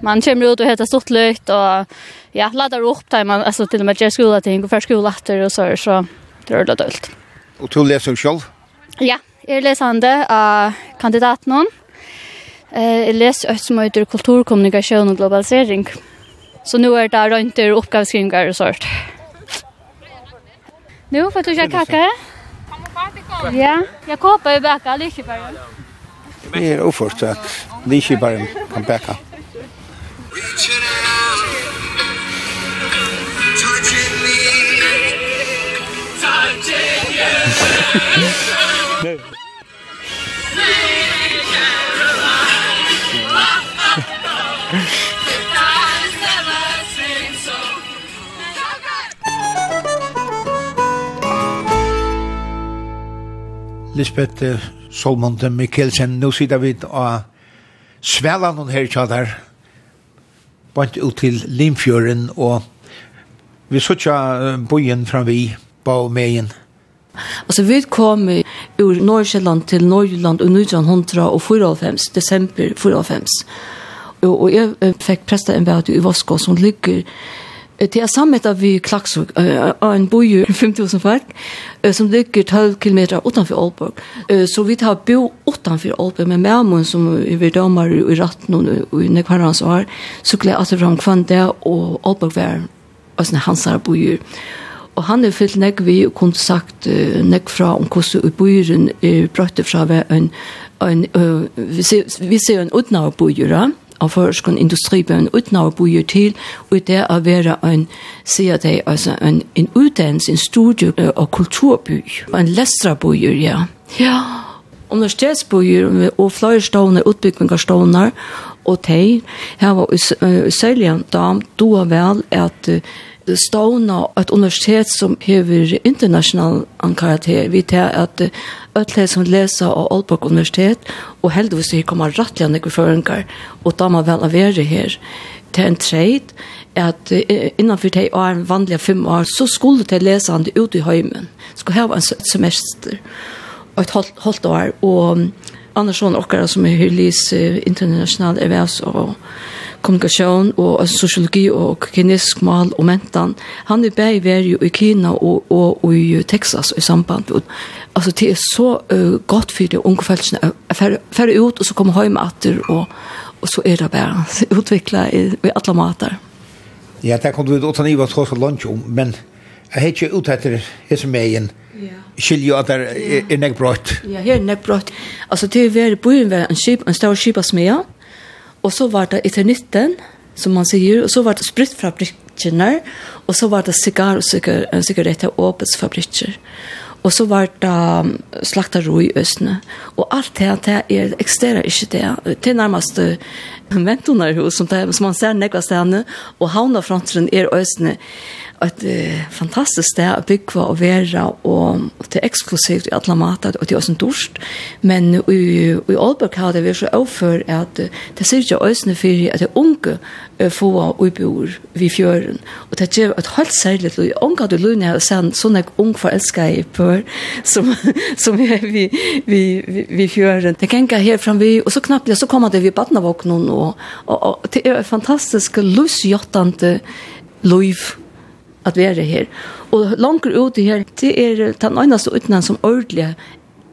Man kommer ut og heter stort lykt och ja, laddar upp där man alltså till och med jag skulle att för skola och så så det är det dult. Og du leser selv? Ja, jeg läser han det av kandidaten någon Jeg leser et som heter kulturkommunikasjon og globalisering. Så nå er det rønter og oppgaveskrivinger og sånt. Nå får du ikke kake. Ja, jeg kåper i bæka, lykke bare. Det er oppførst at lykke bare kan bæka. Touching you, touching you. Lisbeth Solmonte Mikkelsen, nå sitter vi av Svelan og her kjadar, bant ut til Limfjøren, og vi sutja bojen framvi på meien. Altså, vi kom ur Norskjelland til Norgeland og 1994, desember 1994. Og, og jeg fikk presta en bæt i Voskå som ligger til sammet av vi Klaksvik, av en boi 5000 folk, som ligger 12 kilometer utanfor Aalborg. Så vi tar bo utanfor Aalborg, med Amon som vi damer i ratten og i nekvarans år, så gled at det var kvann det, og Aalborg var sånne hansar boier. Og han er fyllt nek vi og kunne sagt nek fra om hvordan i boieren er brøtte fra en, en, vi ser en utnavboier, ja? av forskon industribøn uten å bo til, og det er å være en, sier det, altså en, en utdannelse, en studie og kulturby, og en lestrabøyer, ja. Ja, universitetsbøyer og flere stående, utbygging av stående, og de her var særlig da, dam, du er vel at uh, stående et universitet som hever internasjonal karakter. Vi tar at øtler som leser av Aalborg Universitet, og heldigvis de kommer rettelig an ikke føringer, og da må vel være her. til en trade, at innanfor de åren, vanlige fem år, så skulle de lesende ut i høymen. Skulle ha en semester, og et halvt, halvt år, og Andersson okkara som er hyrlis international ervæs og kommunikasjon og sosiologi og kinesisk mal og mentan. Han er bare vært i Kina og, og, og i Texas i samband. Altså, det er så uh, godt for de unge følelsene. Færre ut og så kommer hjem etter og, og så er det bare utviklet i, i alle måter. Ja, det kan du ut åtta niva tross og lunch om, men jeg har ikke ut etter hese meien. Ja. Skilje at det er, er, er. Ja, her er nek. Altså, det er vært byen ved en, skip, en større skip Og så var det eternitten, som man sier, og så var det spritfabrikkene, og så var det sigar og sigar, sigaretter og åpetsfabrikker. Og så var det slakta ro i Østene. Og alt det, det er, eksisterer ikke det. Det er nærmest ventunarhus, som, det, som man ser nekva stedene, og havnafronteren er Østene et uh, fantastisk sted å bygge og være, og, og det er eksklusivt i alle mater, og det er også en dorsk. Men i, i Aalborg har det vært så overfor at uh, det ser ikke øsene for at det er unge uh, få ubor ved fjøren. Og det gjør et helt særlig løy. Unge hadde løyene og sen sånne ung forelsket i pør som, som er ved, ved, ved, ved fjøren. Det kan ikke her framme, og så knappt det, så kommer det ved badnavåknen, og, og, og det er et fantastisk løsjottende løyv at være her. Og langer ute her, det er den eneste utenland som ordentlig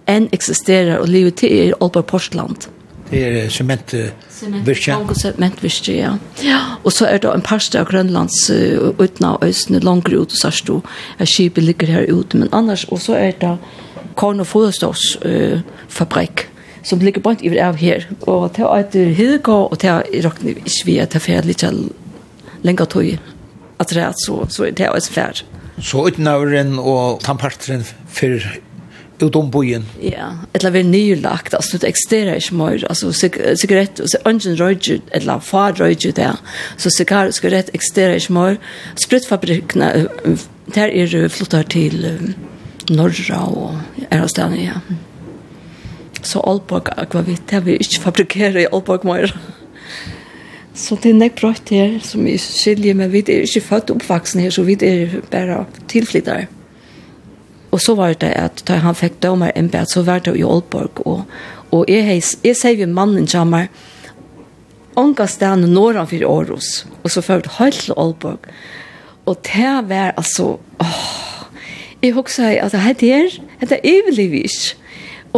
enn eksisterer og livet til er Aalborg Portland. Det er sementvirkje. Sementvirkje, ja. ja. Og så er det en parste av Grønlands uh, uten av øsene, langer ut og sørst og skipet ligger her ute. Men annars, og så er det Korn og Foderstås uh, fabrikk som ligger bare ikke av her. Og det er et hidegård, og det er råkne ikke vi at det er ferdig til lenger tog att det så så är det alltså färd. Så utnavren och tampartren för utom bojen. Ja, eller väl nylagt alltså det extera är smör alltså cigarett och ungen röjer eller far röjer där. Så cigarett cigarett extera är smör. Spritfabrikerna där är flottar till norra och är det den ja. Så Alborg, akvavit, det har vi ikke fabrikeret i Alborg mer. Så det er nekk brått her, som vi skiljer, men vi er ikke født oppvaksen her, så vi er bare tilflyttere. Og så var det at da han fikk dømer en bæt, så var det i Aalborg. Og, og jeg, jeg sier vi mannen til meg, ånga stedene når han fyrir Åros, og så ført helt til Aalborg. Og det var altså, åh, jeg husker at det er, det er evig ikke.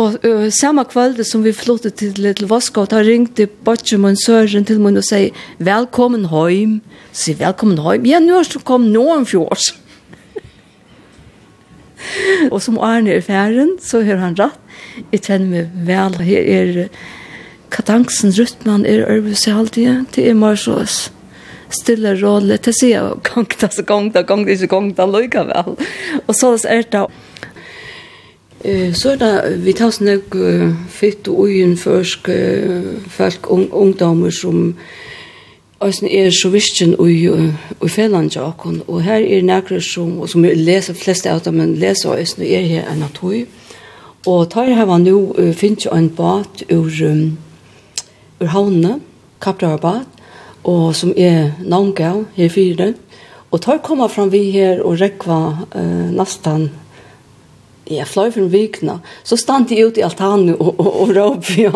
Og uh, samme kveld som vi flyttet til Little Voskå, da ringte Bortjum og Søren til meg og sier, velkommen hjem. Sier, velkommen hjem. Ja, nå er du kom noen fjord. og som Arne er færen, så hører han rett. Jeg kjenner meg vel. Her er katansen rytmen er øvelse alltid. Det er mer så stille rolle. Det sier jeg gang, det er gang, det er gang, det gang, det er gang, det er gang, det er det Eh så där vi tar såna fitt och ojen försk folk ung ungdomar som Eisen er så visken i, i Fjellandjakon, og her er nekker som, som leser fleste av dem, men leser Eisen og er her enn at høy. Og tar her var nå, uh, finnes jo en bat ur, um, ur havnene, Kaprarbat, og som er navngav her fire. Og tar kommer fram vi her og rekva uh, nastan jeg fløy for en vikna, så stand jeg ute i altanen og, og, og råp, ja.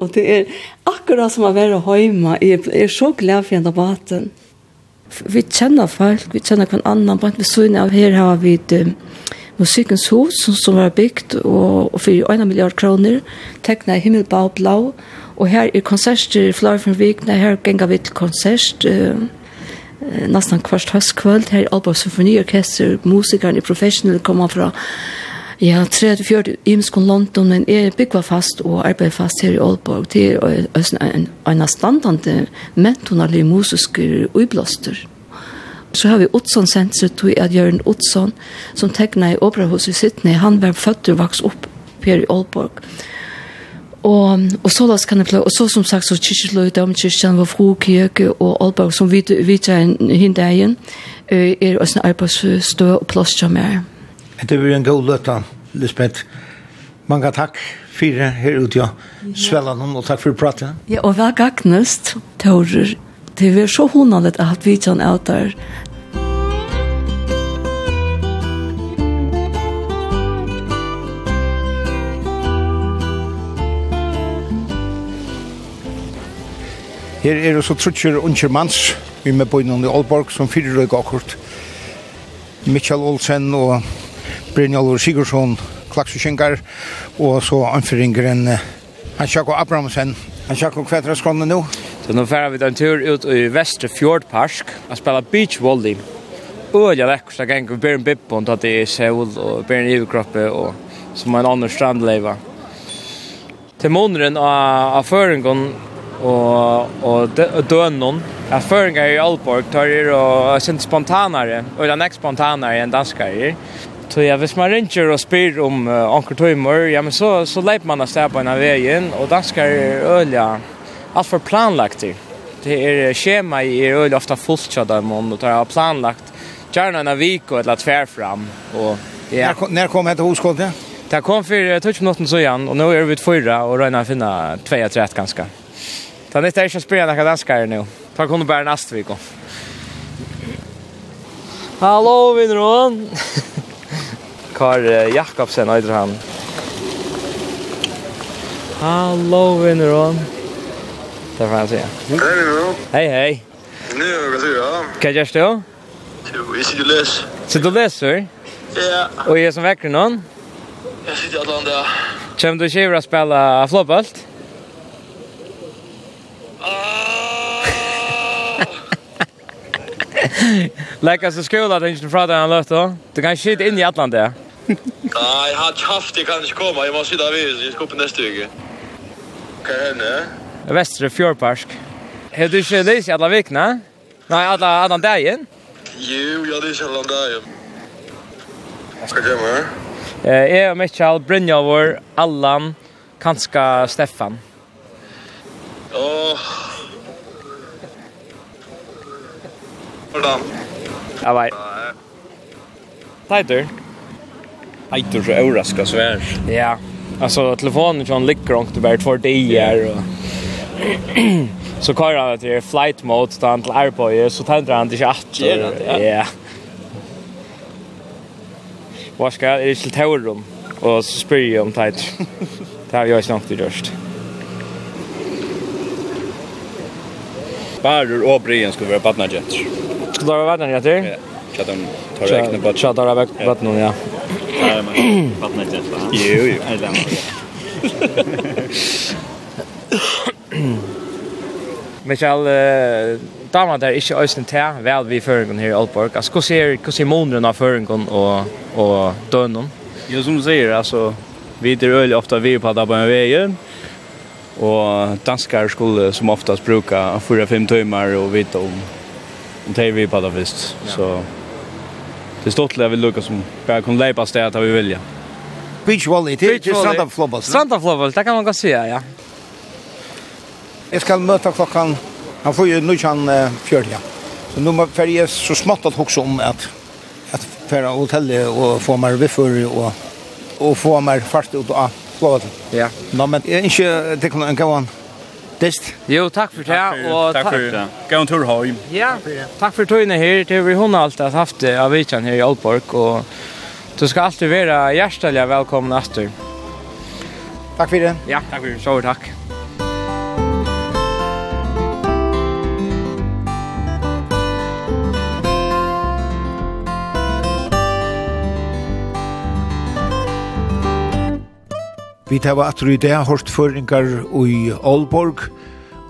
og det er akkurat som å være hjemme. Jeg er så glad for denne baten. Vi kjenner folk, vi kjenner hver annan, bare ved siden av her har vi um, musikkens hus som, som var bygd, og, og for 1 milliard kroner, tegnet himmelbå og blå, og her er konserter i Fløy for en vikna, her ganger vi til konsert, uh, nästan kvart höstkvöld här i Alba Symfoniorkester, musikern är professional kommer från Ja, 34 imskon London, men är byggva fast og arbeid fast her i Aalborg. Det er en, en standande mentonarlig musisk uiblåster. Så har vi Otsson sensor til at Jørgen Otsson, som tecknar i Operahuset i Sydney, han var født og vaks opp her i Aalborg. Og, og så las kan det, og så som sagt, så kyrkje løy om damkyrkjen, var fru kirke og Aalborg, som vi tar hinn dagen, er også en arbeidsstø og plass til meg. Det blir en god løtta, Lisbeth. Mange takk for her ute, ja. Svellan og takk for praten. Ja, og vær gagnest, Taurer. Det er så hundalet at vi tar en av der Her er det så unger mans, vi med bøynen i Aalborg, som fyrir røyga akkurat. Mitchell Olsen og Brynjolfur Sigurdsson, klaksusengar, og så anføringeren Hansjako Abrahamsen. Hansjako, hva er det skånne nå? Så nå færer vi den tur ut i Vestre Fjordpark og spiller beachvolley. Øyla lekkert, så ganger vi bjørn bippon, tatt i Seoul og bjørn en iverkroppe, og som en annen strandleiva. Til måneden av føringen og og dønnon er føringar i Alborg tar er og sent spontanare og den er spontanare enn danskar Så ja, hvis man ringer og spyr om uh, Anker Tøymer, ja, men så, så leip man av sted på en av veien, og danskar er øyla alt for planlagt. Det er skjema i er øyla ofta fullt i dem, og det er planlagt gjerne en av vik og et la tver fram. Og, ja. Når, når kom hette hoskoldet? Det kom for 20 minutter så igjen, og nå er vi utfyrra og røyna finna 2-3 ganske. Ta nytt är inte spela några danskare nu. Ta kunde bara nästa vecka. Hallo vinnaren. Kar Jakobsen heter han. Hallå vinnaren. Där får Hei se. Hei hei. Nu vad säger du? Kan jag stå? Jo, jag sitter och läser. Sitter och läser? Ja. Och är som väcker någon? Jag sitter i Atlanta. Kjem du ikke å spille flåbølt? Lägga så skola den inte han den löftet. Du kan shit in i Atlant där. Nej, jag har haft det kan inte komma. Jag måste sitta vid. Jag ska på nästa vecka. Kan henne? Västra Fjordpark. Har du inte läst alla veckorna? Nej, alla alla dagen. Jo, jag det alla dagen. Vad ska jag göra? Eh, jag och Mitchell, Brynjavor, Allan, kanska Stefan. Åh. Hvordan? Ja, vei. Teitur. Teitur så överraskar så här. Ja. Alltså telefonen från Lickrong det bara två dagar och så kör han till flight mode där han till Airboy så tänder han till att ja. Vad ska det till Taurum och så spyr jag om tajt. Det har jag snart gjort. Barur og Brian skulle være badnagenter. Skulle være badnagenter? Ja. Tja, de tar ekne badnagenter. Tja, tar ekne badnagenter, ja. Badnagenter, va? Jo, jo. Eller annet. Michael, damer der ikke øyne til, vel vi føringen her i Aalborg. Altså, hva ser, hva ser måneden av føringen og, og døgnen? Jo, som du sier, altså, vi er øyelig ofte vi på at det er på en veien, Och danskar skulle som oftast bruka 4-5 timmar och vita om om det vi på det visst. Ja. Så det stort vi Lucas som bara kan läpa städer att vi vilja. Beach volley, det är strand Santa floorball. Strand av det kan man gå se, ja. Jag ska möta klockan, han får ju nu kan fjörja. Så nu får jag så smått att också om att att färra hotellet och få mer viffur och och få mer fart ut och flott. Ja. Nå, men jeg er ikke til en gang. Dist. Jo, takk for det. Og takk for det. Gå en tur hjem. Ja, takk for tøyene her. Det vi hun alltid haft det av vitjan her i Aalborg. Og du skal alltid være hjertelig velkommen, Astur. Takk for det. Ja, takk for det. Så takk. Vi tar var atter i det, hårst føringar i Aalborg,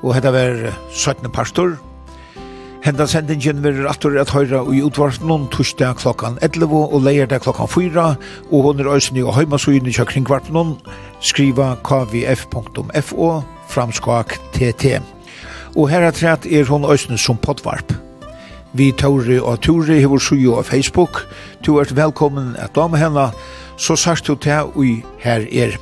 og hetta var 17. pastor. Henda sendingen vil atter at høyra i utvarpnum torsdag klokkan 11 og leierdag klokkan 4, og hon er òsni og heimasugin i kjøkringvarpnum, skriva kvf.fo framskak tt. Og her er trett er hon òsni som podvarp. Vi Tauri og Turi hefur suju av Facebook. Du ert velkommen at dame henne, så sagt du til og her er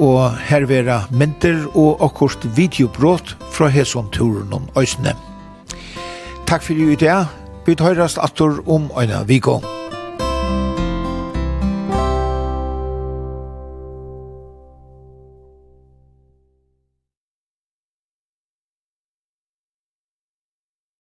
og her vera mynter og akkurat videobrot fra hesson turen om Øysene. Takk fyrir i dag. Vi tøyrast atur om øyna vikong.